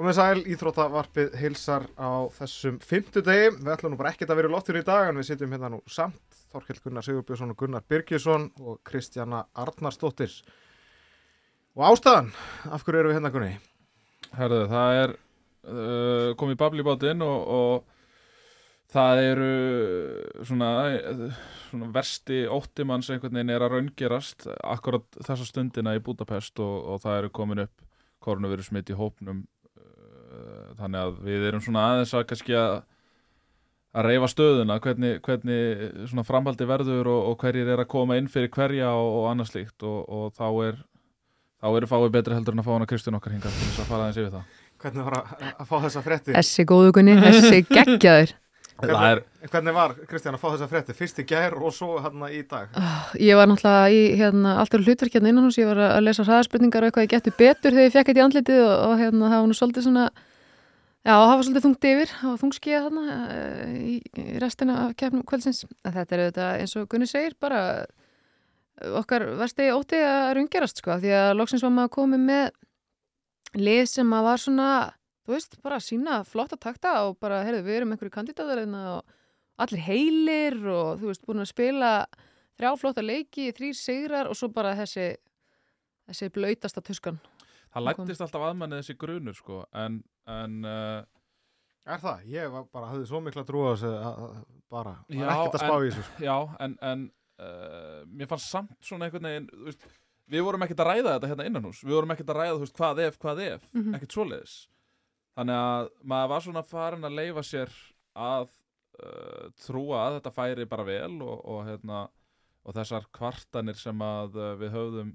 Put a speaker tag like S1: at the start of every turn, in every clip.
S1: Komið sæl, Íþróttavarpið hilsar á þessum fymtudegi. Við ætlum nú bara ekkert að vera í loftur í dag en við sitjum hérna nú samt. Þorkell Gunnar Sigurbjörnsson og Gunnar Birgisson og Kristjana Arnarsdóttir. Og ástæðan, af hverju eru við hérna Gunni?
S2: Herðu, það er uh, komið babli í bátinn og, og það eru svona, svona versti óttimann sem einhvern veginn er að raungerast akkurat þessa stundina í Budapest og, og það eru komin upp koronaviru smitt í hópnum uh, þannig að við erum svona aðeins að kannski að að reyfa stöðuna, hvernig, hvernig svona framhaldi verður og, og hverjir er að koma inn fyrir hverja og, og annað slíkt og, og þá er þá eru fáið betri heldur en að fá hana Kristján okkar hinga til þess að fara aðeins yfir það
S1: Hvernig var að, að fá þessa frétti?
S3: Þessi góðu gunni, þessi geggjaður
S2: Það er,
S1: Hvernig var, Kristjana, að fá þessa frétti? Fyrst í gær og svo hérna í dag.
S3: Ah, Ég var náttúrulega í hérna, alltaf hlutverk hérna innan hús, ég var að lesa hraðaspurningar og eitthvað ég getur betur þegar ég fekk þetta í andlitið og, og hérna, það var nú svolítið svona já, það var svolítið þungt yfir það var þungskíða þarna eh, í, restina af kefnum kvöldsins. En þetta er auðvitað eins og Gunni segir bara okkar versti ótti að rungerast sko, því að loksins var maður komið með lið sem að var svona þú veist, bara sína flotta takta og bara, heyrðu, við erum einhverju kandidatar hérna og allir heilir og þú veist, búin að spila þrjá flotta leiki, þrýr sigrar og svo bara þessi þessi blöytasta tuskan
S2: það lættist alltaf aðmennið þessi grunur sko en, en uh,
S1: Er það? Ég var bara, hafði svo mikla trú á þessu bara, var
S2: Já,
S1: ekkert að spá í þessu. sko.
S2: já, en, en uh, mér fannst samt svona einhvern veginn veist, við vorum ekkert að ræða þetta hérna innan hús við vorum ekkert að ræða, þú veist, hvað ef, hvað ef
S3: Mhm.
S2: ekkert svoleiðis þannig að maður var svona farin að leifa sér að uh, trúa að þetta færi bara vel og, og, hérna, og þessar kvartanir sem að uh, við höfðum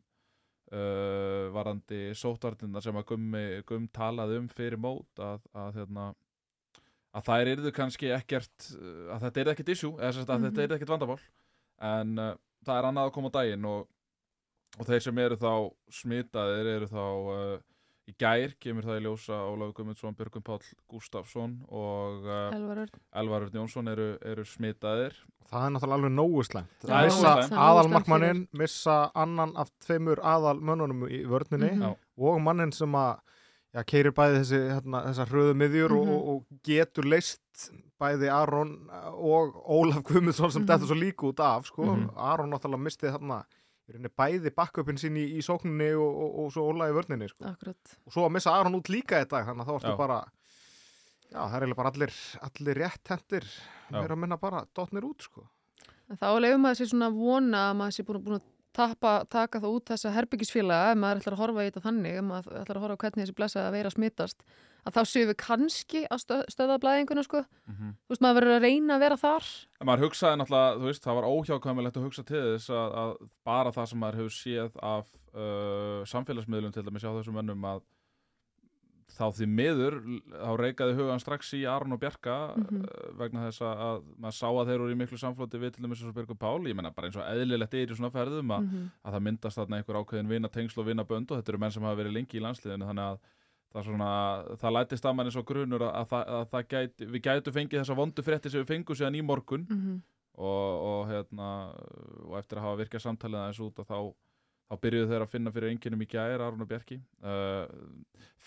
S2: uh, varandi sótvarnirna sem að gummi, gum talaði um fyrir mót að, að hérna að þær yrðu kannski ekkert uh, að þetta yrði ekkert issue eða sem sagt að
S3: Mhm.
S2: þetta yrði ekkert vandamál en uh, það er annað að koma á daginn og, og þeir sem eru þá smitaðir eru þá uh, í gær kemur það í ljósa Ólafur Guðmundsson, Björgum Páll Gústafsson og uh,
S3: Elvar Örn
S2: Jónsson eru, eru smitaðir
S1: Það er náttúrulega alveg nógu slæmt.
S2: Það er
S1: Missa aðalmarkmannin, missa annan af tveimur aðalmönnunum í vörninni
S3: Mhm.
S2: Já.
S1: og mannin sem að já, keirir bæði þessi, hérna, þessar hröðu miðjur
S3: Mhm.
S1: og, og getur leist bæði Aron og Ólaf Guðmundsson sem
S3: Mhm.
S1: þetta svo líka út af sko.
S2: Mhm.
S1: Aron náttúrulega mistið þarna bæði backupin sín í, í sókninni og, og, og svo í vörninni sko.
S3: Akkurat
S1: og svo að missa Aron út líka í dag þannig að þá
S2: Já.
S1: bara já, það er eiginlega bara allir, allir rétt hendir mér að minna bara dotnir út sko.
S3: En Þá lefum maður sér svona vona að maður sé búin, búin að tappa, taka það út þessa herbyggisfélaga ef maður ætlar að horfa í þetta þannig ef maður ætlar að horfa hvernig þessi blessa að vera smittast að þá séu við kannski að stöð, stöða blæðinguna sko, þú veist maður verður að reyna að vera þar.
S2: En maður hugsaði náttúrulega, þú veist, það var óhjákvæmilegt að hugsa til þess að, að bara það sem maður hefur séð af uh, samfélagsmiðlum til dæmis á þessum mönnum að þá því miður þá reykaði hugan strax í Aron og Bjarka
S3: Mhm.
S2: uh, vegna þess að, að maður sá að þeir eru í miklu samflóti við til dæmis eins og Björg og Pál, ég menna bara eins og eðlilegt er í svona ferðum að,
S3: Mhm.
S2: að það myndast þarna einhver ákveðin vina tengsl og vina bönd og þetta eru menn sem hafa verið lengi í landsliðinu þannig að það, svona, það lætist að mann eins og grunur að, að, að það gæti, við gætu fengið þessa vondu frétti sem við fengum síðan í morgun
S3: Mhm.
S2: og, og, hérna, og eftir að hafa virkað samtalið aðeins út að þá, þá byrjuðu þeir að finna fyrir enginum í gæri, Aron og Bjarki. Uh,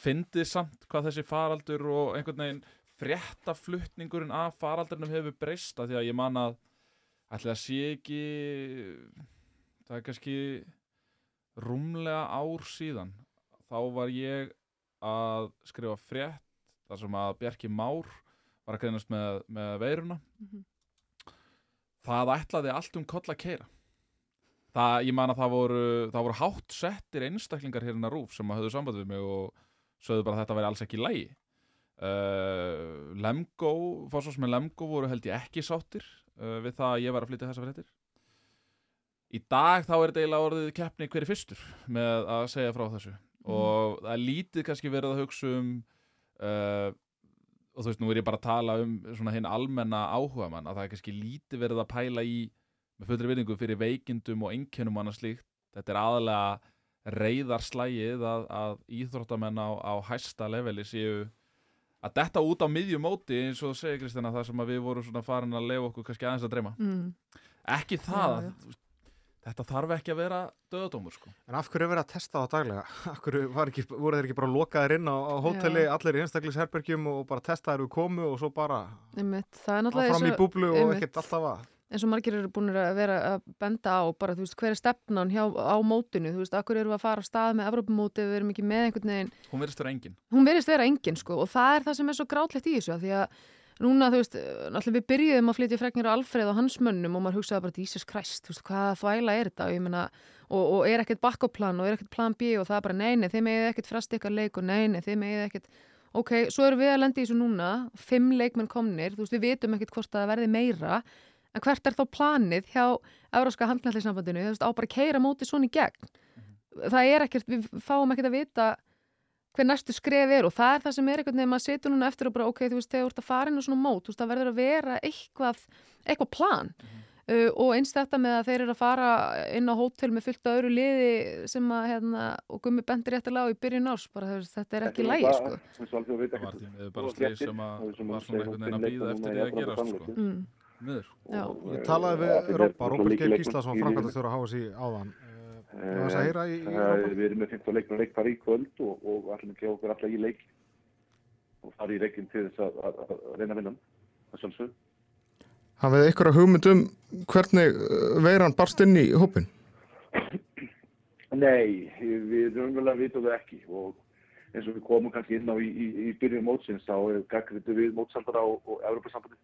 S2: fyndið samt hvað þessi faraldur og einhvern veginn fréttaflutningurinn af faraldurnum hefur breyst af því að ég man að ætli að sé ekki það er kannski rúmlega ár síðan þá var ég að skrifa frétt þar sem að Bjarki Már var að greinast með, með veiruna.
S3: Mhm.
S2: það ætlaði allt um koll að keira það, ég man að það voru það voru hátt settir einstaklingar hérna rúf sem að höfðu samband við mig og sögðu bara að þetta væri alls ekki lægi uh, Lemgo fórsvars með Lemgo voru held ég ekki sáttir uh, við það að ég var að flytja þessa fréttir. Í dag þá er þetta eiginlega orðið keppni hverju fyrstur með að segja frá þessu. Og það er lítið kannski verið að hugsa um uh, og þú veist, nú er ég bara að tala um svona hinn almenna áhuga mann að það er kannski lítið verið að pæla í með fullri vinningu fyrir veikindum og einkennum og annað slíkt þetta er aðalega reyðarslægið að, að íþróttamenn á, á hæsta leveli séu að detta út á miðjum móti eins og þú segir Kristina það sem að við vorum svona farin að lefa okkur kannski aðeins að dreyma
S3: Mm.
S2: ekki það
S3: Já,
S2: veist, þetta þarf ekki að vera döðadómur sko.
S1: En af hverju er verið að testa það daglega? Af hverju var ekki, voru þeir ekki bara lokaðir inn á, á hóteli,
S3: Já.
S1: allir í einstaklisherbergjum og bara testa þeir við komu og svo bara
S3: einmitt, er
S1: áfram í búblu og ekkert alltaf að.
S3: Eins og margir eru búin að vera að benda á bara, þú veist, hver er stefnan hjá, á mótinu, þú veist, akkur eru við að fara af stað með Evrópumóti, við erum ekki með einhvern veginn
S2: hún verðist vera engin.
S3: Hún verðist vera engin, sko, og það er það sem er svo grátlegt í þessu, því að núna, þú veist, náttúrulega við byrjuðum að flytja fregnir á Alfreð og hans mönnum og maður hugsaði bara, Jesus Christ, þú veist, hvaða þvæla er þetta, meina, og, og er ekkert bakkoplan og er ekkert plan B og það er bara, nei, nei, þið megið ekkert fresta ykkar leik og nei, nei, þið megið ekkert ok, svo erum við að lenda í þessu núna fimm leikmenn komnir, þú veist, við vitum ekkert hvort það verði meira, en hvert er þá planið hjá Európska veist, á bara að keira móti svona í gegn? Það er ekkert, við fáum ekkert að vita hver næstu skref er og það er það sem er einhvern veginn, maður setur núna eftir og bara ok, þú veist, þegar þú ert að fara inn á svona mót þú veist, það verður að vera eitthvað eitthvað plan. Uh, og eins þetta með að þeir eru að fara inn á hótel með fullt af öðru liði sem að, hérna, og gummi bendir réttilega á í byrjun árs, bara þú veist, þetta er ekki lægi, sko.
S4: sko.
S2: það var bara slið sem að var svona einhvern veginn að býða eftir því að gera sko. Miður.
S1: Ég talaði við Rópa, Róbert Geir áðan. Uh, Hvað þess að heyra í, í Rópa?
S4: Við erum með 15 leikmenn leikpar í kvöld og, og ætlum ekki okkur alltaf í leik og fara í leikin til þess að, reyna að vinna hann. Það sjálfsög.
S1: Hafið ykkur að hugmynd um hvernig uh, veiran barst inn í hópin?
S4: Nei, við raunverulega vitum það ekki og eins og við komum kannski inn á í, í, í byrjun mótsins þá gaggrindu við mótsaldara og, og Evropasambandi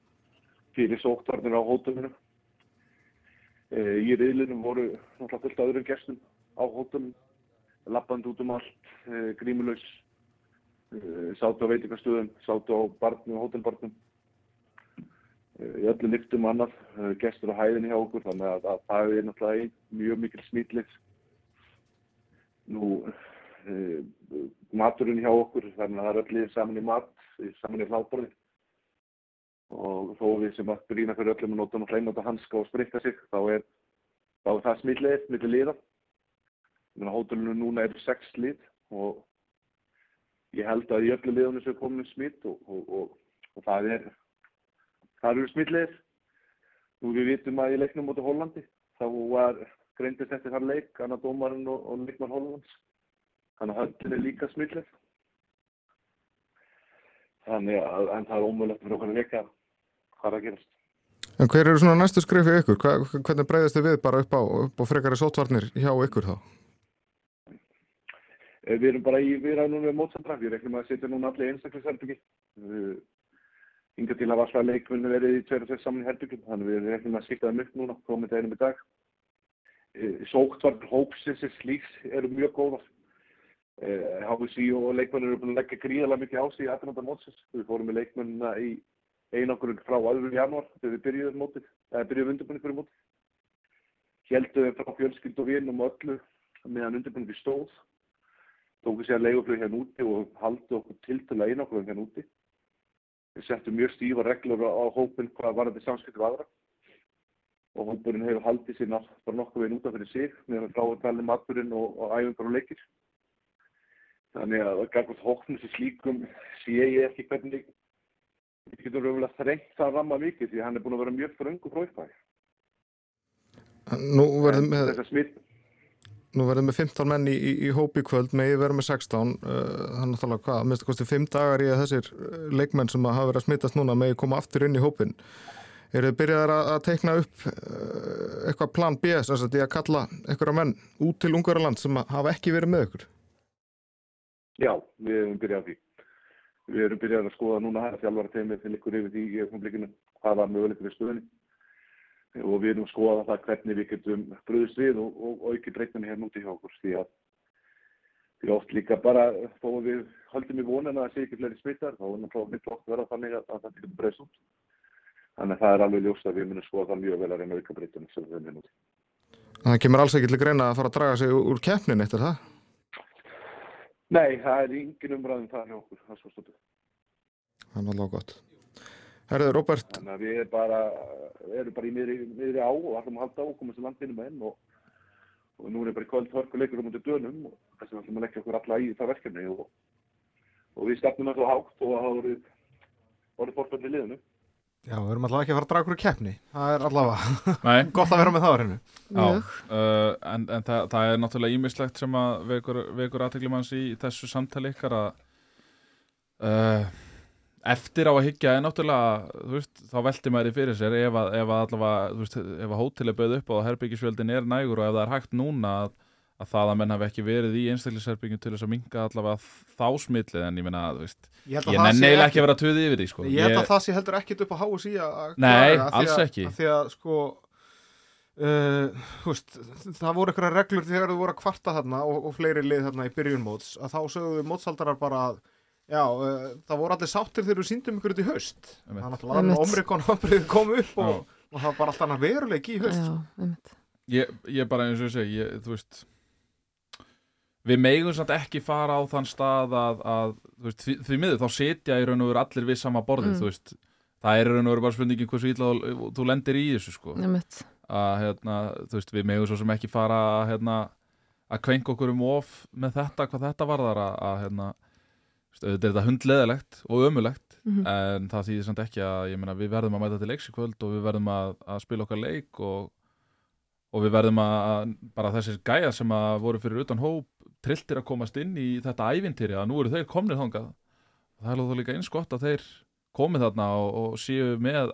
S4: fyrir sóttvarnir á hótelunum. E, í riðlinum voru náttúrulega fullt öðrum gestum á hótelunum, lappandi út um allt, e, grímulaus, e, sátu á veitingastöðum, sátu á barnum og hótelbarnum, e, í öllum lyktum og annað, e, gestur á hæðinni hjá okkur, þannig að, að það er náttúrulega mjög mikil smitlið nú uh, maturinn hjá okkur þannig að það er öll liðin saman í mat saman í hláborði og þó við sem að brína fyrir öllum að nota og hreinóta hanska og sprikka sig þá er, þá er það smitleið millir liða hótelinu núna eru sex lið og ég held að í öllu liðunum sem komin smitt og, og, og, það er það eru smitleið nú við vitum að í leiknum móti Hollandi þá var greindist eftir þar leik, annar dómarinn og, og leikmann Hollands. Þannig að höndin er líka smillið. Þannig að en það er ómögulegt fyrir okkur að veka hvað er að gerast.
S1: En hver eru svona næstu skrif í ykkur? Hva, hvernig breyðist þið við bara upp á, upp á frekari sótvarnir hjá ykkur þá?
S4: Eh, Við erum bara í viðræðunum við mótsandra. Við reiknum að setja núna allir einstaklisherbyggi. Inga til að svað leikmunni verið í tveir og tveir saman í herbyggum. Þannig við reiknum að skipta þeim upp núna, komið deginum í dag. Sóktvarnir hópsins sem slíks eru mjög góðar. HVC og leikmenn eru búin að leggja gríðarlega mikið á sig í aðrænda mótsins. Við fórum með leikmennina í einangurinn frá aðrum janúar þegar við byrjuðum mótið, eða byrjuðum undirbúinni fyrir mótið. Hjælduðum við frá fjölskyld og vinum og öllu meðan undirbúinni stóð. Tókum sér leiguflug hérna úti og haldi okkur til til að einangurinn hérna úti. Við settum mjög stífa reglur á, hópin hvað var þetta samskipti við aðra. Og hópurinn hefur haldið sér nátt, bara nokkuð veginn útaf fyrir sig meðan frá að tala maturinn og, og æfingar og leikir. Þannig að gagvart hóknum sem slíkum sé ég ekki hvernig við getum raunverulega þrengt það að ramma mikið því hann er búin að vera mjög fröngu fróðfæði.
S1: Nú verðum
S4: smitt,
S1: nú verðum með 15 menn í, í, í hópi kvöld, með ég verðum með 16. Uh, þannig að hvað, að minnst að kosti 5 dagar í að þessir uh, leikmenn sem hafa verið að smittast núna með koma aftur inn í hópin. Er þið byrjaðar að, að teikna upp uh, eitthvað plan B, þess að því að kalla einhverja menn út til Ungverjaland sem að hafa ekki verið með ykkur?
S4: Já, við hefum byrjað því. Við erum byrjað að skoða núna að þjálfara teimið til ykkur yfir því í öfnumlikinu hvað var möguleikur í stöðinni og við erum að skoða það hvernig við getum bröðist við og, og, ekki dreiknum hérna úti hjá okkur því að því oft líka bara þó að við höldum í vonin að það sé ekki fleiri smittar þá er náttúrulega mitt oft vera þannig að, að það getur breyst út. Þannig að það er alveg ljóst að við munum skoða það mjög vel að reyna auka breytunum sem við erum hérna úti.
S1: Það kemur alls ekki til greina að fara að draga sig úr keppnin eftir það?
S4: Nei, það er engin umræðum það hjá okkur, það er svo stóttu.
S1: Það er alveg gott. Herðu, Róbert,
S4: Þannig að við erum bara, erum bara í miðri, miðri á og ætlum að halda á og komast til landinu með enn og, og nú er bara í kvöld hörkuleikur um undir dönum og þess vegna ætlum að leggja okkur alla í það verkefni og, og við stefnum alltaf hátt og það voru orðið fórfændi liðinu.
S1: Já, við erum alltaf ekki að fara að draga okkur í keppni. Það er allavega
S2: Nei,
S1: gott að vera með það á
S3: mjög.
S2: uh, en, en það, það er náttúrulega ímislegt sem að vekur, vekur aðteglum hans í þessu samtali ykkar að uh, eftir á að hyggja er náttúrulega, þú veist, þá velti maður í fyrir sér ef að, ef að allavega, þú veist, ef að hótel er bauð upp og herbyggisfjöldin er nægur og ef það er hægt núna að, að það að menn hafi ekki verið í einstaklisherbygging til þess að minga allavega þá smillið en ég meina, þú veist,
S1: Ég að
S2: ég eiginlega ekki að vera töði yfir því, sko.
S1: Ég held að það sé heldur ekkit upp á HSI að
S2: Nei,
S1: klára, af því
S2: alls
S1: að-
S2: ekki.
S1: af Því að sko uh, húst, það voru einhverja reglur þegar þú voru að kvarta þarna og, og fleiri lið þarna í byrjun móts að þá sögðu mótsaldarar bara að já, uh, það voru allir sáttir þegar við síndum ykkur út í haust þannig að það var
S3: Einmitt.
S1: omrikon omrið kom upp og, og það var bara alltaf veruleik í haust
S2: ég, ég bara eins og ég segi ég, þú veist við megum samt ekki fara á þann stað að, að veist, því, því miður þá setja í raun og veru allir við sama borðið
S3: Mm.
S2: veist, það er í raun og veru bara spurningin hversu illa þú, lendir í þessu sko að hérna, þú veist, við megum svo sem ekki fara að, hérna, að kvenka okkur um of með þetta, hvað þetta varðar að, að hérna, auðvitað er þetta hundleðilegt og ömulegt
S3: Mhm.
S2: en það þýðir samt ekki að ég meina, við verðum að mæta til leiks í kvöld og við verðum að, að spila okkar leik og, og við verðum að, bara þessir gæjar sem að voru fyrir utan hóp trilltir að komast inn í þetta ævintýri að nú eru þeir komnir þangað það er alveg líka eins gott að þeir komið þarna og, og séu með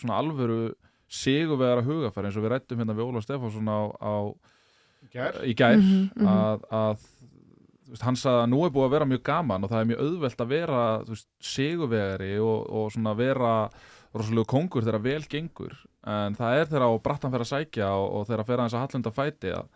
S2: svona alvöru sigurvegar að hugafæri eins og við rættum hérna við Óla Stefánsson á, á
S1: Gær.
S2: í gær
S3: Mhm, mhm.
S2: að, að þú veist, hann sagði að nú er búið að vera mjög gaman og það er mjög auðvelt að vera þú veist, sigurvegari og, og svona vera rosalega kongur þegar vel gengur en það er þegar á brattan fer að sækja og, og þegar fer aðeins að hallunda fæti að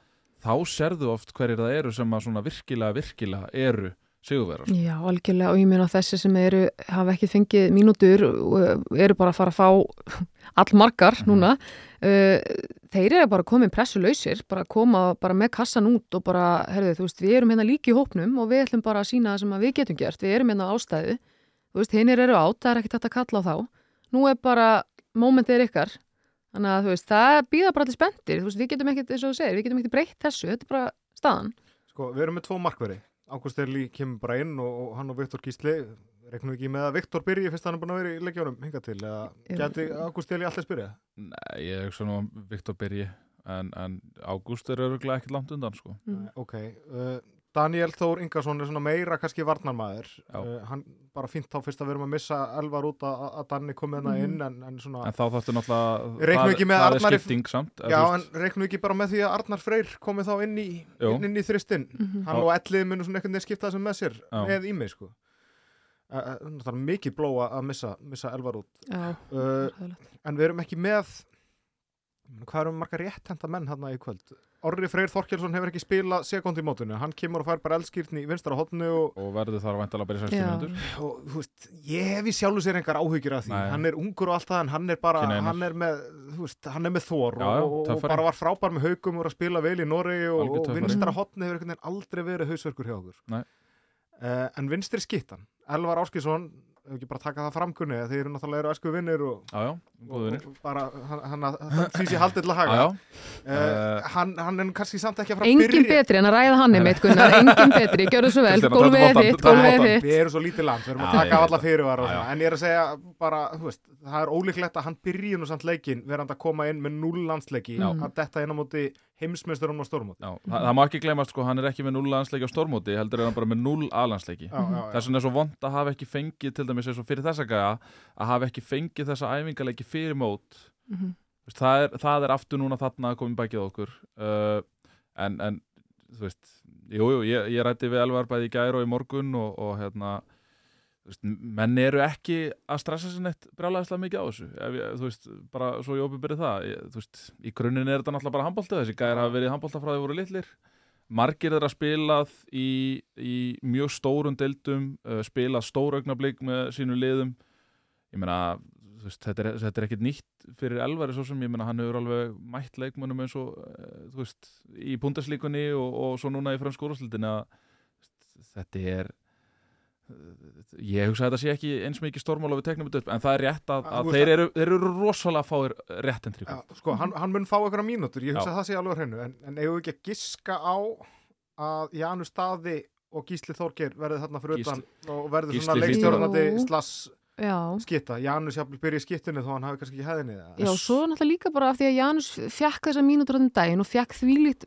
S2: þá serðu oft hverjir það eru sem að svona virkilega, virkilega eru sigurverar
S3: Já, algjörlega og ég meina þessi sem eru, hafa ekki fengið mínútur og eru bara að fara að fá allmargar
S2: Mhm.
S3: núna uh, þeir eru bara komin pressulausir bara koma bara með kassan út og bara, herðu, þú veist, við erum hérna líki í hópnum og við ætlum bara að sína það sem við getum gert við erum hérna á ástæðu, þú veist, hinnir eru átt það er ekkert að kalla á þá nú er bara, mómentið er ykkar þannig að, þú veist, það býða bara allir spenntir. Þú veist, við getum ekkert, eins og þú segir, við getum ekkert breytt þessu, þetta er bara staðan.
S1: Sko, við erum með tvo markveri. Ágúst Erli kemur bara inn og, og hann og Viktor Gísli reiknum við ekki með að Viktor byrji fyrst hann er búin að vera í leikjónum hingað til geti Ágúst Erli alltaf spyrja?
S2: Nei, ég hugsa nú að Viktor byrji en, en Ágúst er öruglega ekkert langt undan sko.
S3: mm.
S1: Ok, uh, Daniel Þór Ingarsson er svona meira kannski varnarmæður uh, hann bara fínt þá fyrst að við erum að missa elvar út að, að Danni komið hérna
S3: Mhm.
S1: inn en, en svona
S2: en þá þáttu náttúrulega
S1: með
S2: það er skipting samt
S1: Já, en reiknum við ekki bara með því að Arnar Freyr komið þá inn í, inn, inn í þristinn.
S3: Mhm.
S1: hann og ellið munu svona einhvern veginn skipta þessum með sér
S2: Já.
S1: með í mig sko. Uh, það er mikið blóa að missa, missa elvar út.
S3: Já,
S1: uh, en við erum ekki með hvað erum marga réttenda menn hann í kvöld Orri Freyr Þorkelsson hefur ekki spilað sekund í mótinu, hann kemur og fær bara eldskýrtni í vinstra hotnu og,
S2: og verður þar væntalega bara í 60
S3: Já.
S2: minútur
S1: og þú veist, ég hef í sjálfu sér engar áhyggjur af því,
S2: Nei.
S1: hann er ungur og allt það en hann er bara, hann er með þú veist, hann er með þor
S2: Já,
S1: og, og, og bara var frábær með haugum og var að spila vel í Noregi og, vinstra hotni hefur einhvern veginn aldrei verið hausverkur hjá okkur.
S2: Nei.
S1: uh, en vinstri skittan Elvar Áskísson, ef ekki bara taka það framkunni þeir eru náttúrulega eru æsku vinnir og,
S2: Já, já, góður
S1: og bara hann, hann, því sé haldið til að
S2: já,
S1: uh, hann, hann er nú kannski samt ekki að fara að
S3: Engin
S1: byrja.
S3: betri en að ræða hann einmitt, Gunnar, engin betri, gjörðu svo vel, gólfið er þitt, gólfið er þitt.
S1: við erum svo lítið land, við erum að taka alla fyrirvara og en ég er að segja bara, þú veist, það er ólíklegt að hann byrji nú samt leikin verandi að koma inn með null landsleiki að detta inn á móti heimsmeisturum á stórmóti.
S2: Já það, það má ekki glemast sko, hann er ekki með 0 landsleiki á stórmóti heldur er hann bara með 0 A-landsleiki.
S1: Já, já,
S2: Þess vegna er svo vond að hafa ekki fengið til dæmis eins og fyrir þessa gæja að hafa ekki fengið þessa æfingarleiki fyrir mót.
S3: Mhm.
S2: Þú veist, það, er, það er aftur núna þarna að koma í bakið okkur. Uh, en, en þú veist, jú, jú, ég, ég rætti við Elvar bæði í gær og í morgun og, og hérna menn eru ekki að stressa sér neitt brjálæðislega mikið á þessu. Ef þú veist, bara svo ég opið byrja það ég, þú veist, í grunninn er þetta náttúrulega bara handbólta þessi. Gæjar hafa verið handbólta frá því voru litlir. Margir þeirra spilað í, í mjög stórum deildum uh, spilað stóraugnablik með sínu liðum. Ég meina veist, þetta, er, þetta er ekkit nýtt fyrir Elvari svo sem ég meina hann hefur alveg mætt leikmönnum eins og uh, þú veist, í pundaslíkunni og, og svo núna í fransk úrvarslutin að þetta er ég hugsa að þetta sé ekki eins mikið stórmál og við teknum þetta upp en það er rétt að, að þeir eru, þeir eru rosalega fáir réttendri
S1: Já, sko, hann, hann mun fá einhverja mínútur, ég hugsa
S2: Já.
S1: að það sé alveg á hreinu en, en eigum við ekki að giska á að Janus Staði og Gísli Þorgeir verði þarna fyrir
S2: Gísli-
S1: utan og verður
S2: Gísli
S1: svona leikstjórnandi slass
S3: Já,
S1: skitta, Janus jafnvel byrja í skittunni þó hann hafi kannski ekki hæðinni það.
S3: já, svo náttúrulega líka bara af því að Janus fekk þessa mínútur þannig daginn og fekk þvílíkt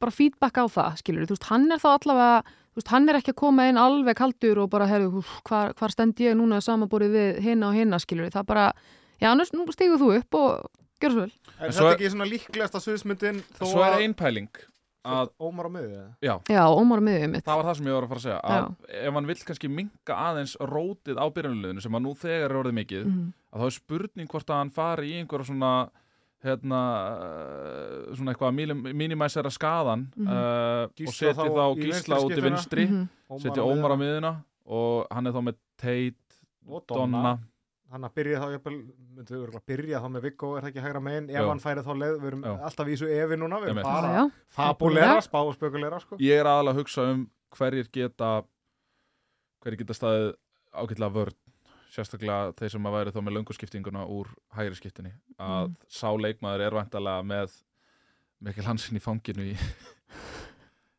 S3: bara feedback á það, skilur þú veist, hann er þá allavega, veist, hann er ekki að koma inn alveg kaldur og bara, herru, hvar, hvar stend ég núna samanborið við hinna og hinna, skilur það bara, Janus, nú stígur þú upp og gjör svo vel.
S2: Svo
S1: þetta
S2: er-
S1: ekki svona líklegasta sviðsmyndin þó
S2: Svo er
S1: að
S2: ein pæling að,
S1: Ómar á miðið? eða?
S2: já,
S3: Já, Ómar miðið mitt.
S2: það var það sem ég var að fara að segja að ef hann vill kannski minka aðeins rótið á byrjunliðinu sem að nú þegar er orðið mikið
S3: Mhm.
S2: að þá er spurning hvort að hann fari í einhverja svona hérna uh, svona eitthvað að minimæsera skaðan
S3: Mhm.
S2: uh, og
S1: Gísla
S2: setja
S1: þá
S2: gísla út í vinstri
S3: Mhm.
S2: setja Ómar á miðuna og hann er þá með Tate,
S1: og
S2: Donna,
S1: Donna hann að byrja þá jafnvel, byrja þá með Viggo, er það ekki hægra megin, ef hann færi þá leið, við erum
S2: Jú.
S1: alltaf í þessu evi núna, við erum bara
S3: já.
S1: fabulera, spá og spekulera sko.
S2: ég er aðalega að hugsa um hverjir geta hverjir geta staðið ágætlega vörn sérstaklega þeir sem að væri þá með lönguskiptinguna úr hægri skiptinni að
S3: Mm.
S2: sá leikmaður er vantalega með Mikkel Hansen í fanginu í,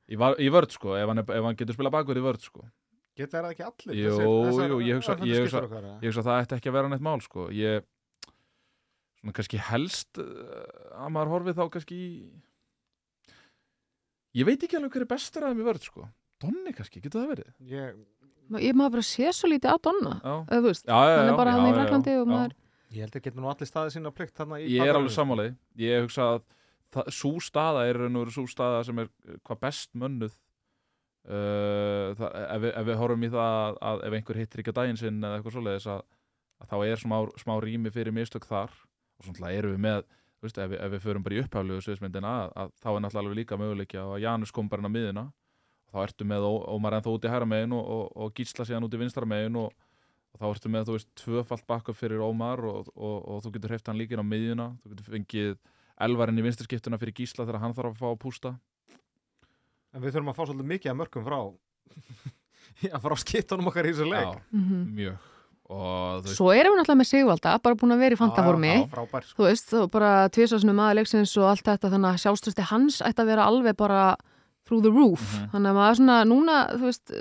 S2: í, var, í vörð sko ef hann, ef hann getur spila bakverð í vörð sko.
S1: Geta það ekki allir?
S2: Jú, jú, ég hugsa- ég hugsa- ég hugsa að það ætti ekki að vera neitt mál sko. Ég svona kannski helst uh, að maður horfið þá kannski ég veit ekki alveg hver er bestur að þeim í vörð sko. Donni kannski, getur það verið?
S1: Ég,
S3: Ég maður bara sé svo lítið á Donna,
S2: já,
S3: eða þú veist,
S2: já, já,
S3: hann
S2: já,
S3: er bara hann í maður,
S1: ég held að geta nú allir staðið sína plikt
S2: ég er alveg sammálaði ég hugsa að sú staða er sú staða sem er uh, hvað best mönnuð. Uh, það, ef, við, ef við horfum í það að, að ef einhver hittir ekki á daginn sinn eða eitthvað svoleiðis að, að þá er smá, smá rými fyrir mistök þar. Og svona erum við með veist, ef, við, ef við förum bara í að, að þá er náttúrulega alveg líka möguleikja að Janus kom bara inn á miðina þá ertu með Ómar ennþá út í hæra megin og, og, og Gísla síðan út í vinstra megin og, og þá ertu með, þú veist, tvöfalt backup fyrir Ómar og, og, og þú getur hreift hann líka inn á miðjuna, þú getur fengið elvarinn í vinstarskiptuna fyrir Gísla þegar hann þarf að fá að pústa
S1: en við þurfum að fá svolítið mikið að mörgum frá já, frá skittunum okkar í þessu leik
S2: Já,
S3: mhm.
S2: mjög og þú veist,
S3: Svo erum við náttúrulega með Sigvalda, bara búin að vera í fantaformi.
S1: Sko.
S3: Þú veist, bara tvisasunum aðleiksins og allt þetta, þannig að sjálfströsti hans ætti að vera alveg bara through the roof.
S2: Mhm.
S3: Þannig að maður svona, núna, þú veist,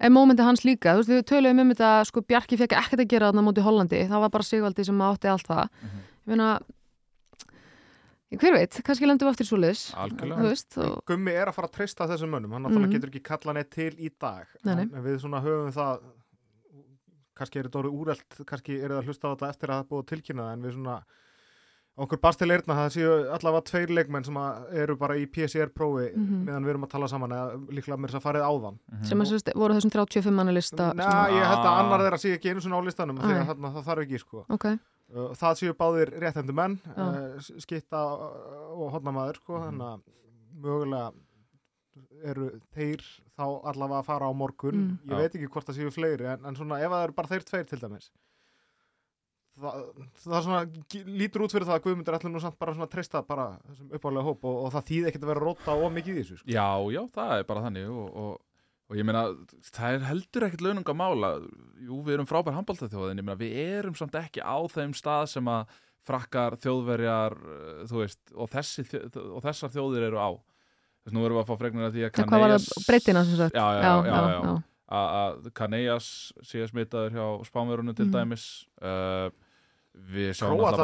S3: er mómenti hans líka. Þú veist, við töluðum um þetta, sko, Bjarki fekk ekkert að gera þarna móti Hollandi. Það var bara Sigvaldi sem átti allt það.
S2: Mhm.
S3: Ég meina, hver veit, kannski lendum við aftur svo liðs.
S2: algjörlega
S3: Þú veist, og,
S1: Gummi er að fara að treysta þessum mönnum hann náttúrulega
S3: Mhm.
S1: getur ekki kalla neitt til í dag
S3: Nei, nei.
S1: En, við svona höfum það kannski er þetta orðið úrelt kannski er að hlusta á þetta eftir að það búið tilkynna en við svona okkur barst til eirna það séu allavega tveir leikmenn sem að eru bara í PCR-prófi
S3: Mhm.
S1: meðan við erum að tala saman eða líklega mér þess að farið áðan
S2: Mhm.
S3: sem að sérst, voru þessum 35 manna lista.
S1: Næ, ég held að
S2: Ah.
S1: annar þeirra sé ekki einu svona á listanum þegar þarna það þarf ekki sko
S3: Ok,
S1: Uh, það séu báðir réttendu menn
S3: Já.
S1: uh, skitta og hodnamaður sko,
S2: Mhm.
S1: þannig að mögulega eru þeir þá allavega að fara á morgun
S3: Mm.
S1: ég veit ekki hvort það séu fleiri en, en svona ef það eru bara þeir tveir til dæmis það, það svona lítur út fyrir það að Guðmundur ætlum nú samt bara að treysta bara þessum uppálega hóp og, og það þýði ekkert að vera róta of mikið í þessu sko.
S2: Já, já, það er bara þannig og, og, og ég meina, það er heldur ekkert laununga mála, jú, við erum frábær handbóltaþjóð, en ég meina, við erum samt ekki á þeim stað sem að frakkar, þjóðverjar, uh, þú veist og, þessi, og þessar þjóðir eru á þess nú erum við að fá fregnir að því að
S3: það hvað var það
S2: Kaneas
S3: breytina sem sagt?
S2: Já, já, já, já, já.
S3: já.
S2: að- að Kaneas sé smitaður hjá spánverunum til
S3: Mhm.
S2: dæmis uh,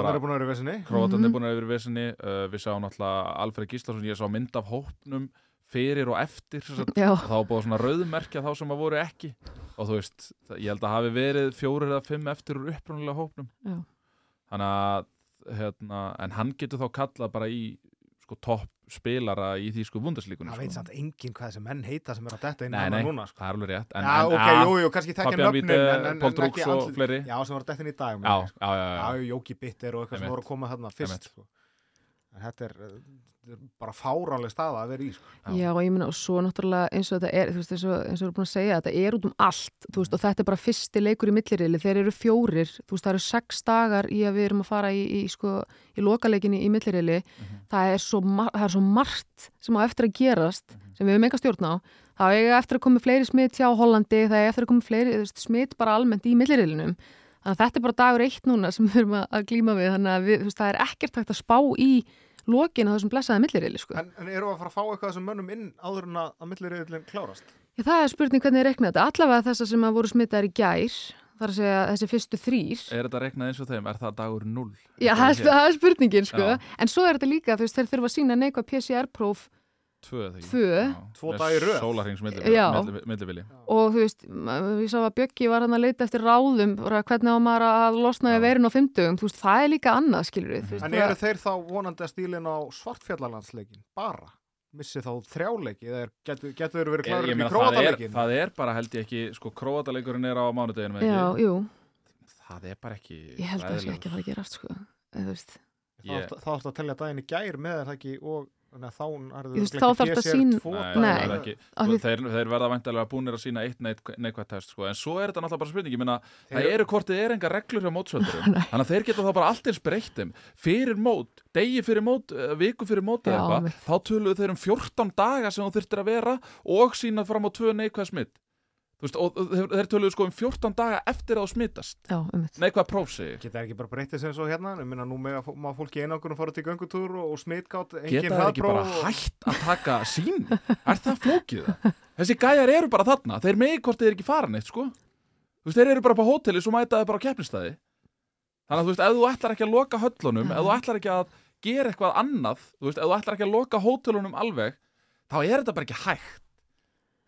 S2: náttúrulega
S1: eru búin að vera í vesinni.
S2: Króatarnir
S3: Mhm.
S2: búin að vera í vesinni. Uh, við sjáum náttúrulega Alfred Gíslason ég sá mynd af hópnum fyrir og eftir sem sagt,
S3: Já,
S2: og þá var búið svona rauðmerkja þá sem að voru ekki. Og þú veist, ég held að hafi verið fjórir eða fimm eftir úr upprunalega hópnum.
S3: Já.
S2: þannig að hérna, en hann getur þá kallað bara í sko topp spilara í því sko vundarslíkunni
S1: það veit samt enginn hvað þessi menn heita sem er að detta inn
S2: nei,
S1: núna sko.
S2: það er alveg rétt en,
S1: Já,
S2: en,
S1: ok, jú, jú, kannski þekkja nöfnin
S2: Drux
S1: ekki
S2: og fleiri
S1: Já, sem voru að detta inn í dag
S2: já, já, já, já.
S1: Já, Jóki Bitter og eitthvað sem voru að koma þarna fyrst sko. Þetta er, þetta er bara fáránleg staða að vera í sko.
S3: Já, og ég meina, og svo náttúrulega eins og þetta er, þú veist, eins og, eins og við erum búin að segja, þetta er út um allt, þú veist, og þetta er bara fyrsti leikur í millirili, þeir eru fjórir, þú veist, það eru sex dagar í að við erum að fara í, í sko, í lokaleikinni í millirili, það, er svo mar- það er svo margt sem á eftir að gerast, sem við höfum enga stjórn á, það er eftir að koma fleiri smitt hjá Hollandi, það er eftir að koma fleiri þú veist, smitt bara almennt í millirilinum, þannig að þetta er bara dagur eitt núna sem við erum að, að glíma við, þannig að við, þú veist, það er ekkert hægt að spá í lokin á þessum blessaða millirili, sko.
S1: en, en eru að fara að fá eitthvað þessum mönnum inn áður en að, að milliriðlinn klárast
S3: Já, það er spurning hvernig ég rekna þetta. Allavega þessar sem að voru smittaðar í gær, þar að segja þessi fyrstu þrýr
S2: Er þetta reiknað eins og þeim? Er það dagur 0?
S3: Já, það er, það er spurningin sko
S2: Já.
S3: en svo er þetta líka, þú veist, þeir þurfa að sína neikvað PCR-próf
S2: Tvö, ekki?
S3: Tvö.
S1: Tvo daga í röð.
S2: Sólarhings
S3: Já.
S2: millivili
S3: og þú veist, ég sá að Bjöggi var hann að leita eftir ráðum, bara hvernig á maður að losna
S2: Já.
S3: við veirinn á fimmtugum, þú veist, það er líka annað, skilur við,
S1: En eru þeir þá vonandi að stílin á svartfjallalandsleikin bara? Missi þá þrjáleiki eða er- getur þeir verið
S2: ég
S1: í
S2: meina, það, er,
S1: króataleikin?
S2: það er bara held ég ekki sko króataleikurinn er á mánudeginu
S3: já, jú,
S2: það er bara ekki
S3: ég held að það sé ekki að fara að gerast, sko, eða, þú veist,
S1: Þá áttu að tellja daginn í gær með er það ekki og þá
S3: þá þarftu að sýn-
S2: Nei, er sko, þeir, þeir verða væntalega búinir að sína eitt neikvæð test sko. en svo er þetta náttúrulega bara spurning ég meina, það
S1: Þeir-
S2: eru hvort þið er enga reglur hjá mótsvöldurum þannig að þeir geta þá bara allt eins breyttum fyrir mót, degi fyrir mót eh, viku fyrir mót eða eitthvað þá töluðu þeir um 14 daga sem þú þurftir að vera og sína fram á tvö neikvæð smitt veist, og og þeir, töluðu sko um 14 daga eftir að þú smittast
S3: já, um mitt,
S2: neikvæð próf sig
S1: Geta ekki bara breytið sem svo hérna? Ég minna nú með að má fólk í einangunum fara til göngutúr og, og smitgátt, engin
S2: geta þeir ekki bara
S1: og-
S2: hætt að taka sín er það flókið? Það? þessi gæjar eru bara þarna, þeir megi hvort þeir ekki fara neitt sko. Þú veist, þeir eru bara på hóteli svo mæta þeir bara á keppnistæði þannig að þú veist, ef þú ætlar ekki að loka höllunum ef þú ætlar ekki að gera eitthvað annað þú veist, ef þú ætlar ekki að loka hótelunum alveg þá er þetta bara ekki hægt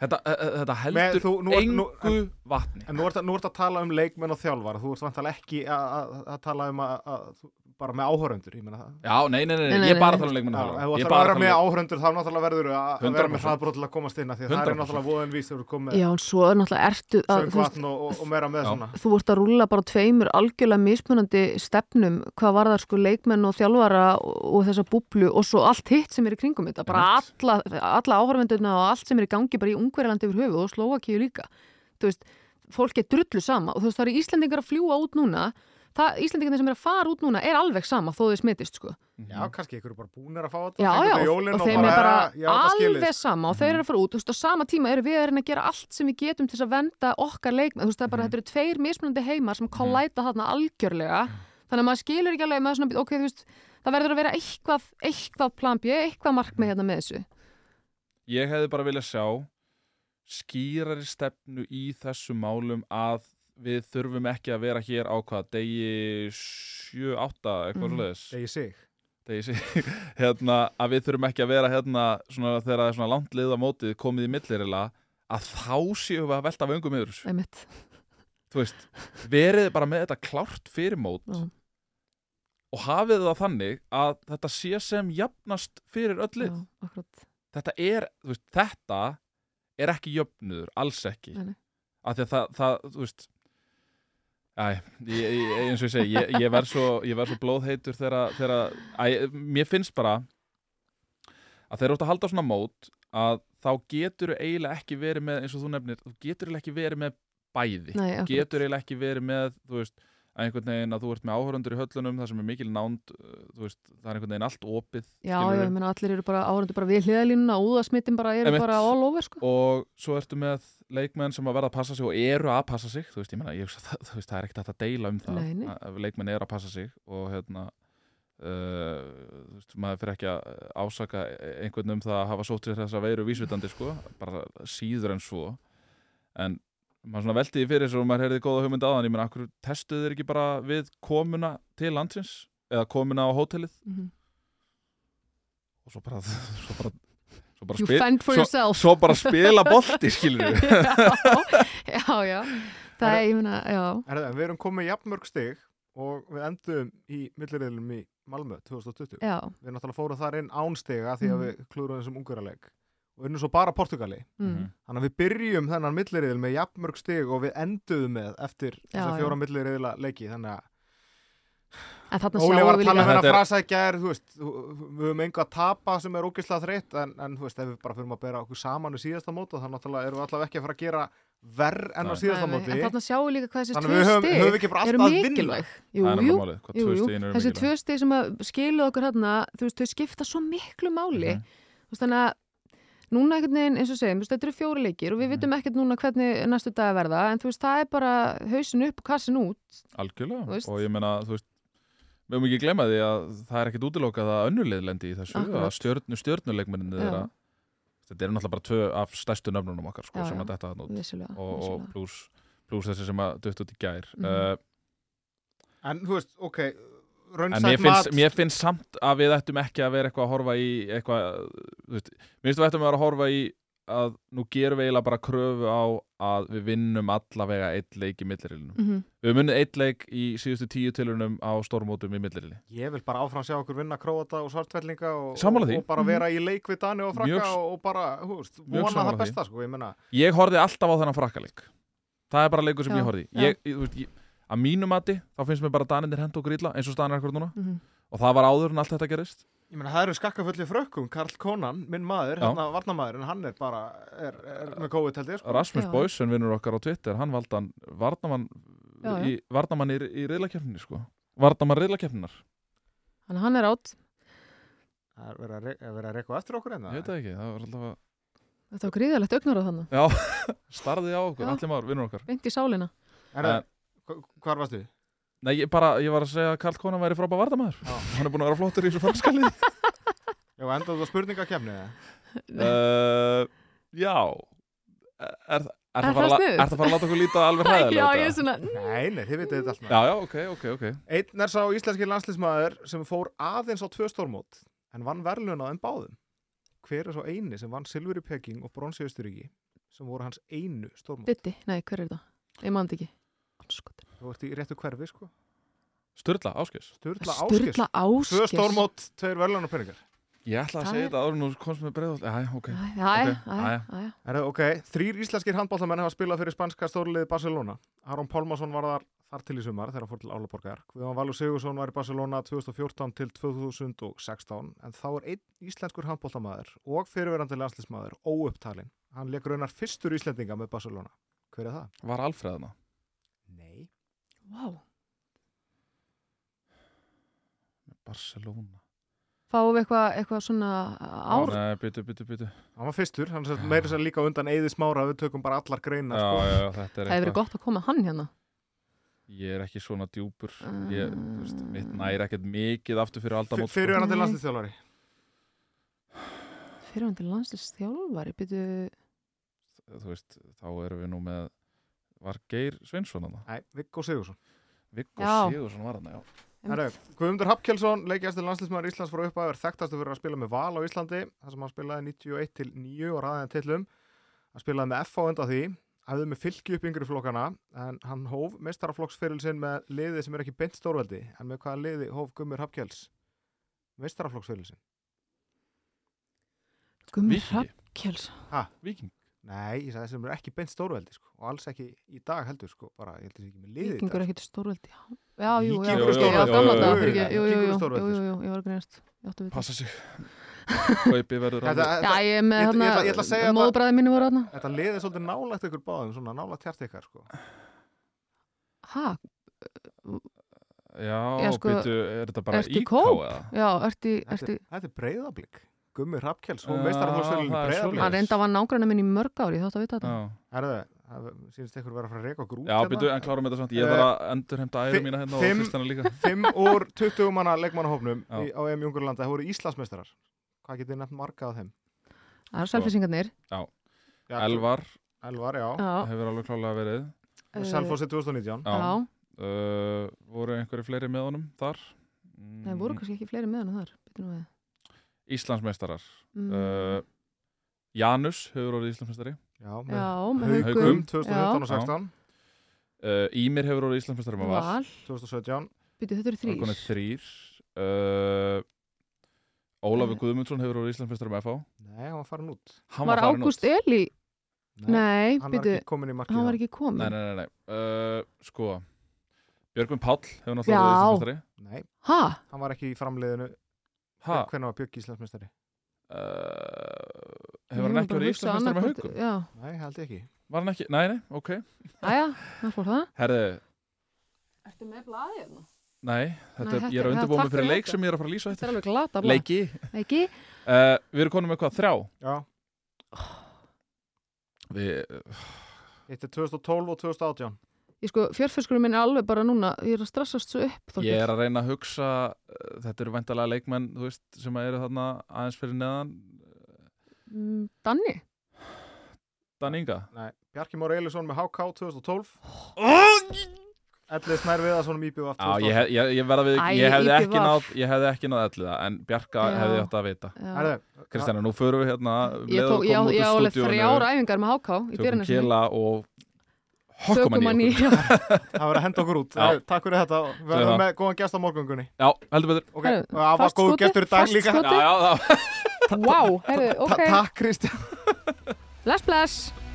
S2: þetta, e- e- þetta heldur
S1: þú- nú
S2: engu
S1: nú-
S2: vatni
S1: En nú ert, að tala um leikmenn og þjálfara, þú ert vantilega ekki að, tala um að, bara með áhöröndur, ég meina það.
S2: já, nei, nei, nei,
S3: Nei, nei,
S2: ég er bara að tala um leikmenn og
S1: ef
S2: þjálfara.
S1: þú
S2: Ég
S1: ætlar að vera með
S2: um-
S1: áhöröndur þá náttúrulega verður að, vera með
S2: 100%.
S1: hraðbrót til að komast inn því að það er
S2: 100%.
S1: náttúrulega voðin vís þegar þú komið
S3: já, en svo er náttúrulega ertu að, þú veist,
S1: söngvatn og, og, og meira með
S2: Já.
S1: svona.
S3: þú ert að rúlla bara tveimur algjörlega mismunandi stefnum hvað var það sko leikmenn og þjálfara og, þessa búblu og svo allt hitt sem er í kringum þetta, bara
S2: Einmitt.
S3: alla, alla áhörfendurna og allt sem er í gangi bara í Ungverjalandi yfir höfu og Slovakíu líka. Þú veist, fólk er drullu sama og þú veist það eru Íslendingar að fljúa út núna það, Íslendingar sem er að fara út núna er alveg sama þó þau smitist sko.
S1: Já, kannski ykkur er bara búnir að fá þetta.
S3: já, já, og, og þeim er bara
S1: já,
S3: alveg sama og þeir eru að fara út, þú veist, á sama tíma eru við að reyna að gera allt sem við getum til að venda okkar leikmenn, þú veist, það er bara,
S2: Mhm.
S3: þetta eru tveir mismunandi heimar sem kollæta þarna algjörlega. Þannig að maður skilur ekki alveg með svona, ok, þú veist það verður að vera eitthvað, eitthvað plan B, eitthvað markmið hérna með þessu.
S2: Ég hefði bara viljað sjá skýrari stefnu í þessum málum að við þurfum ekki að vera hér á hvað degi 7-8 eitthvað
S3: Mhm.
S2: mm. svoleiðis
S1: Degi sig.
S2: degi sí, hérna, að við þurfum ekki að vera hérna svona, þegar það er svona langt liða mótið komið í millirila að þá séum við að velta vöngum yfir þessu þú veist, verið bara með þetta klárt fyrir mót
S3: Já.
S2: og hafið það þannig að þetta sé sem jafnast fyrir öll lið
S3: já, akkurat
S2: þetta er, þú veist, þetta er ekki jöfnuður, alls ekki. Af því að það, það þú veist Æ, ég, ég, eins og ég segi, ég, ég verð svo, svo blóðheitur þegar, æ, mér finnst bara að þegar þú ert að halda svona mót að þá getur þú eiginlega ekki verið með, eins og þú nefnir, þú getur eiginlega ekki verið með bæði,
S3: Nei,
S2: getur eiginlega ekki verið með, þú veist, að einhvern veginn að þú ert með áhörundur í höllunum, það sem er mikil nánd, uh, veist, það er einhvern veginn allt opið,
S3: Já,
S2: skilurðu.
S3: ég meina allir eru bara áhörundu bara við hliðalínuna úðasmittin bara eru
S2: Einmitt.
S3: bara all over sko.
S2: og svo ertu með leikmenn sem að verða að passa sig og eru að passa sig þú veist, ég meina, ég, það, veist, það er ekkert að deila um það
S3: nei.
S2: að leikmenn eru að passa sig og hérna uh, þú veist, maður fyrir ekki að ásaka einhvern um það að hafa sótt sér þessa veiru vísvitandi sko, bara síður en svo en maður svona velti því fyrir svo og maður heyrði góða hugmynd aðan ég meina, akkur testuðu þeir ekki bara við komuna til landsins? Eða komuna á hótelið?
S3: Mhm.
S2: og svo bara svo bara, svo bara spil- svo-
S3: yourself.
S2: svo bara spila bolti skilur við
S3: já, já, já. Það er, ég meina, já.
S1: Herðu, við erum komið jafnmörg stig og við endum í milliriðlum í Malmö 2020.
S3: Já,
S1: Við náttúrulega fórum þar inn án stiga því að
S3: Mhm.
S1: við klúrum þessum ungverðarleik og unnum svo bara Portugali.
S3: mm.
S1: Þannig að við byrjum þennan milliriðil með jafnmörg stig og við enduðum með eftir
S3: Já,
S1: þessa
S3: já.
S1: fjóra milliriðila leiki. Þannig að
S3: En þarna
S1: Óli
S3: sjáum
S1: var að
S3: við
S1: tala um
S3: líka
S2: Þetta
S1: þennan
S2: er-
S1: frasa í gær, þú veist, við höfum engu að tapa sem er ógeðslega þreytt en, en þú veist, ef við bara fyrir að bera okkur saman í síðasta móta, þannig náttúrulega erum við allavega ekki að fara að gera verð enn á síðasta móti.
S3: En þarna sjáum við líka hvað þessi
S1: Þannig
S3: tvö
S1: ekki bara
S3: eru
S1: að
S3: mikilvæg Jú,
S2: það er
S3: jú, jú, Þessi tvö stig sem að skiluð okkur hérna þú veist, þau skipta svo miklu máli
S2: Mhm.
S3: Þú veist, þannig að núna einhvern veginn, eins og segjum, þetta eru fjóri leikir og við
S2: Mhm.
S3: vitum ekkert núna hvernig næstu dag verða en þú veist, það er bara hausin upp og kassin út
S2: algjörlega og ég meina, þú veist við höfum ekki glemma því að það er ekkit útilokað að önnulið lendi í þessu,
S3: Akkurat.
S2: að stjörnu stjörnuleikmennin
S3: Já.
S2: þeirra þetta eru náttúrulega bara tvö af stærstu nöfnunum okkar sko,
S3: Já,
S2: sem
S3: já.
S2: að þetta út
S3: vissulega,
S2: og, og pluss pluss þessi sem að dutt út í gær
S3: Mhm.
S2: uh,
S1: En þú veist, ok,
S2: en mér finnst, mér finnst samt að við ættum ekki að vera eitthvað að horfa í eitthvað, þú veist, mér finnst við ættum að vera að horfa í að nú gerum við eiginlega bara kröfu á að við vinnum allavega eitt leik í millirilinu.
S3: Mhm.
S2: Við höfum unnið eitt leik í síðustu tíu tilunum á stórmótum í millirilinu.
S1: Ég vil bara áfram sjá okkur vinna króata og svartvellinga og, og bara
S3: Mhm.
S1: vera í leik við Dani og Frakka
S2: Mjög
S1: og, og bara, þú veist, vona það besta, sko, ég
S2: Ég horfði alltaf á þennan frakkaleik. Það er bara leikur sem
S3: Já,
S2: ég
S3: já.
S2: Ég, ég, þú veist, ég, að mínu mati, þá finnst mér bara Danindir henda okkur illa, eins og staðan er akkur núna.
S3: Mhm.
S2: Og það var áður en allt þetta gerist.
S1: Ég meina, það eru skakkafulli frökkum, Karl Konan, minn maður,
S2: Já.
S1: hérna varnamaður, en hann er bara, er, er með COVID held ég, sko.
S2: Rasmus
S3: Já.
S2: Boysen vinnur okkar á Twitter, hann valdi hann varnamann
S3: Já, já.
S2: í, varnamann í, í reyðlakefninni, sko. Varnamann reyðlakefninar.
S3: Þannig að hann er átt
S1: Það er verið að, er að reyka eftir okkur hérna.
S2: Ég veit það ekki, það var alltaf að...
S3: Þetta var gríðalegt augnar á þannig
S2: Já, starði á okkur,
S3: Já.
S2: allir maður, vinnur okkar.
S3: Beint í sálina
S1: Herra, hva- hvar varstu?
S2: Nei, ég, bara, ég var að segja að Karl Konan væri frábæð varnamaður.
S1: Já.
S2: Hann er búin að vera flottur í þessu fannskaliði.
S1: Já, endaðu það spurningakefni, eða?
S2: uh, já, er, er, það að er það fara að láta okkur líta alveg hræðilega
S3: Já, ég er svona
S1: Nei, nei, þið vitið þetta alltaf.
S2: Já, já, ok, ok, ok.
S1: Einn er sá íslenski landslismæður sem fór aðeins á tvö stórmót, en vann verðlun á þeim báðum. Hver er svo eini sem vann silfur í Peking og bronsi í Östuríki, sem voru hans einu stórmót?
S3: Ditti, nei, hver er það? Ég man þetta ekki Andskotin.
S1: Þú ert í réttu hverfi, sko.
S2: Sturla, áskis.
S1: Sturla Áskis.
S3: Sturla Áskis
S1: Tvö stórmót, tveir verðlunapenningar.
S2: Ég ætla að
S3: Það
S2: segja
S3: er-
S2: þetta en þú komst með. Já, ok.
S3: Jæja,
S2: Ok,
S3: jæja.
S1: Er það ok? Þrýr íslenskir handbóltamenn hafa spilað fyrir spanska stórliði Barcelona. Aron Pálmarsson var þar, þar til í sumar þegar hann fór til Álaborgar. Guðjón Valur Sigursson var í Barcelona 2014 til 2016 en þá er einn íslenskur handbóltamæður og fyrirverandi landslismæður óupptalinn. Hann leik raunar fyrstur Íslendinga með Barcelona. Hver er það?
S2: Var Alfreðna?
S3: Vá.
S2: Barcelona.
S3: Fáum við eitthvað eitthva svona ár
S2: Nei, byttu, byttu, byttu.
S1: Hann var fyrstur, hann er meira sér líka undan Eði Smára við tökum bara allar
S2: Já,
S1: greinar.
S2: já,
S1: Sko.
S2: já, þetta er
S3: Það hefur verið gott að koma hann hérna
S2: Ég er ekki svona djúpur. Ég, veist,
S3: Mm.
S2: mitt næri ekkert mikið aftur fyrir aldamót. sko.
S1: Fyrirverandi
S3: Nei.
S1: landslisþjálfari.
S3: Fyrirvændi landslist þjálfari Byrju,
S2: Þú veist, þá erum við nú með, var Geir Sveinsson hana?
S1: Nei, Viggo Sigursson.
S2: Viggo
S3: Já.
S2: Sigursson var hana, já.
S1: Herru, Guðmundur Hapkjelsson, leikjastur landslismæður Íslands frá uppæður, þekktastu fyrir að spila með Val á Íslandi, þar sem hann spilaði 91 til 9 og ræðið tillum. Hann spilaði með F á undan því, hafði með fylki upp yngri flokkana, en hann hóf meistaraflokksferil sinn með liði sem er ekki beint stórveldi, en með hvaða liði hóf Guðmur Hapkjells meistaraflokksferil sinn?
S2: Víkingi.
S3: Hrafnkels
S2: Víking.
S1: Nei, ég sagði sem er ekki beint stórveldi, sko, og alls ekki í dag heldur, sko, bara, ég held að það sé ekki með liði í
S3: Víkingur
S1: dag.
S3: ekkert stórveldi Já, já, jú, já,
S2: er
S3: já,
S2: stórveldi.
S3: gamla
S2: Jú,
S3: dag
S2: jú, jú,
S3: Jú,
S1: er
S3: jú, ég var að greinast Ég átti að vita.
S2: Passa sig. Kaupi verður alveg.
S3: Já, ég er með hérna Móðbræði minni voru hérna
S1: þetta liði er svolítið nálægt ykkur báðum, svona nálægt hjart ykkar, sko.
S3: Ha,
S2: Já,
S3: Já, sko,
S2: byttu, er þetta bara
S3: ertu
S2: íká
S3: kóp?
S2: eða?
S3: já, ertu, ertu
S1: er- þetta er breyðablík. Gummi Rappkjells, hún meistaraflokksfélagin
S2: það er
S1: breyðablík.
S3: Hann reynda var nágrann minn í mörg ári, þátt að vita þetta
S2: Já,
S1: Herðu, það sínist ykkur vera að fara að reyka okkur út
S2: já byttu, en klárum þetta samt. Ég
S1: Eh,
S2: þarf að endur heimta
S1: fi-
S2: mína hérna og
S1: fimm-
S2: Kristjana líka.
S1: 5 úr 20 manna í- á EM Jungurlanda, það voru Íslandsmeistarar. Hvað getið nefnt marga af þeim?
S3: Það eru selfisingarnir
S1: Já,
S2: Elvar
S1: Elvar, já.
S2: Hefur alveg klálega verið.
S3: eh,
S1: Selfossi 2019.
S2: Já.
S3: Já,
S2: Uh, voru einhverju fleiri með honum þar?
S3: það voru kannski ekki fleiri með hann þar nú við.
S2: Íslandsmeistarar.
S3: Mm,
S2: Uh, Janus hefur orðið Íslandsmeistari.
S1: Já, með
S3: Já, með haugum
S1: 2015 og
S2: Já.
S1: 16,
S2: Uh, Ímir hefur orðið Íslandsmeistari með Val.
S3: Val,
S1: 2017.
S3: býtu þetta eru
S2: er
S3: þrýr.
S2: Uh, Ólafur Guðmundsson hefur orðið Íslandsmeistari með FH.
S1: Nei, hann var farin út.
S2: Hann
S3: Var
S2: farin
S3: Ágúst. Eli Nei,
S1: hann var
S3: býtu,
S1: ekki komin í markið.
S3: hann var ekki komin
S2: Nei, nei, nei, nei. Uh, sko, Björgvin Páll hefur náttúrulega
S3: Já.
S2: orðið Íslandsmeistari.
S1: Nei,
S3: Ha,
S1: hann var ekki í framliðinu.
S2: Ha?
S1: Hvernig var Björk Íslandsmeistari?
S2: Uh, hefur hann ekki
S3: hugsa
S2: Íslandsmeistari með haugum?
S3: Já,
S1: Nei, held ekki.
S2: Var hann ekki? Nei, nei, ok.
S3: aðja, það fór það
S2: Herði,
S3: Ertu með blaðið hérna?
S2: nei, þetta,
S3: Nei,
S2: er-
S3: þetta-
S2: ég er að undirbúa mig fyrir leik
S3: þetta.
S2: sem ég er að fara að lýsa
S3: Þetta er
S2: þetta.
S3: alveg glata blað
S2: Leiki.
S3: Ekki?
S2: Uh, við erum konum með hvað, þrjá?
S1: Já,
S2: Við,
S1: þetta er 2012 og 2018.
S3: Ég sko, fjörfiskurinn minn er alveg bara núna Ég er að stressast svo upp Þorkell.
S2: ég er að reyna að hugsa, uh, þetta eru væntalega leikmenn, þú veist, sem eru þarna aðeins fyrir neðan.
S3: Mm, Danni?
S2: Dan Inga
S1: Nei, Bjarki Már Eilisson með HK 2012 Ellið Snær Viðarsson með IBF
S2: Já, ég, hef, ég, ég verða við,
S3: Æ,
S2: ég hefði ekki náð, ég hefði ekki náð elliða, en Bjarka
S3: Já.
S2: hefði átt að vita.
S3: Já.
S1: Herðu,
S2: Kristjana, nú förum við hérna, um
S3: Ég
S2: og
S3: ég á-
S2: komum út
S3: ég á
S2: úr
S3: alveg
S2: stúdíónu,
S3: þrjár æfingar með HK í
S2: tökum
S3: byrjunni
S2: kela og hökkum
S3: Tökum
S2: hann
S3: hann
S2: í
S1: það verður að henda okkur út.
S2: Já.
S1: Herðu, Takk fyrir þetta, við verðum með góðan gest á morgungunni
S2: Já, heldur betur.
S1: Ok,
S3: Herðu,
S1: og það var góð gestur í dag líka.
S2: Já, já, það.
S3: Vá, heyrðu, ok.
S1: Takk Kristján.
S3: Bless, bless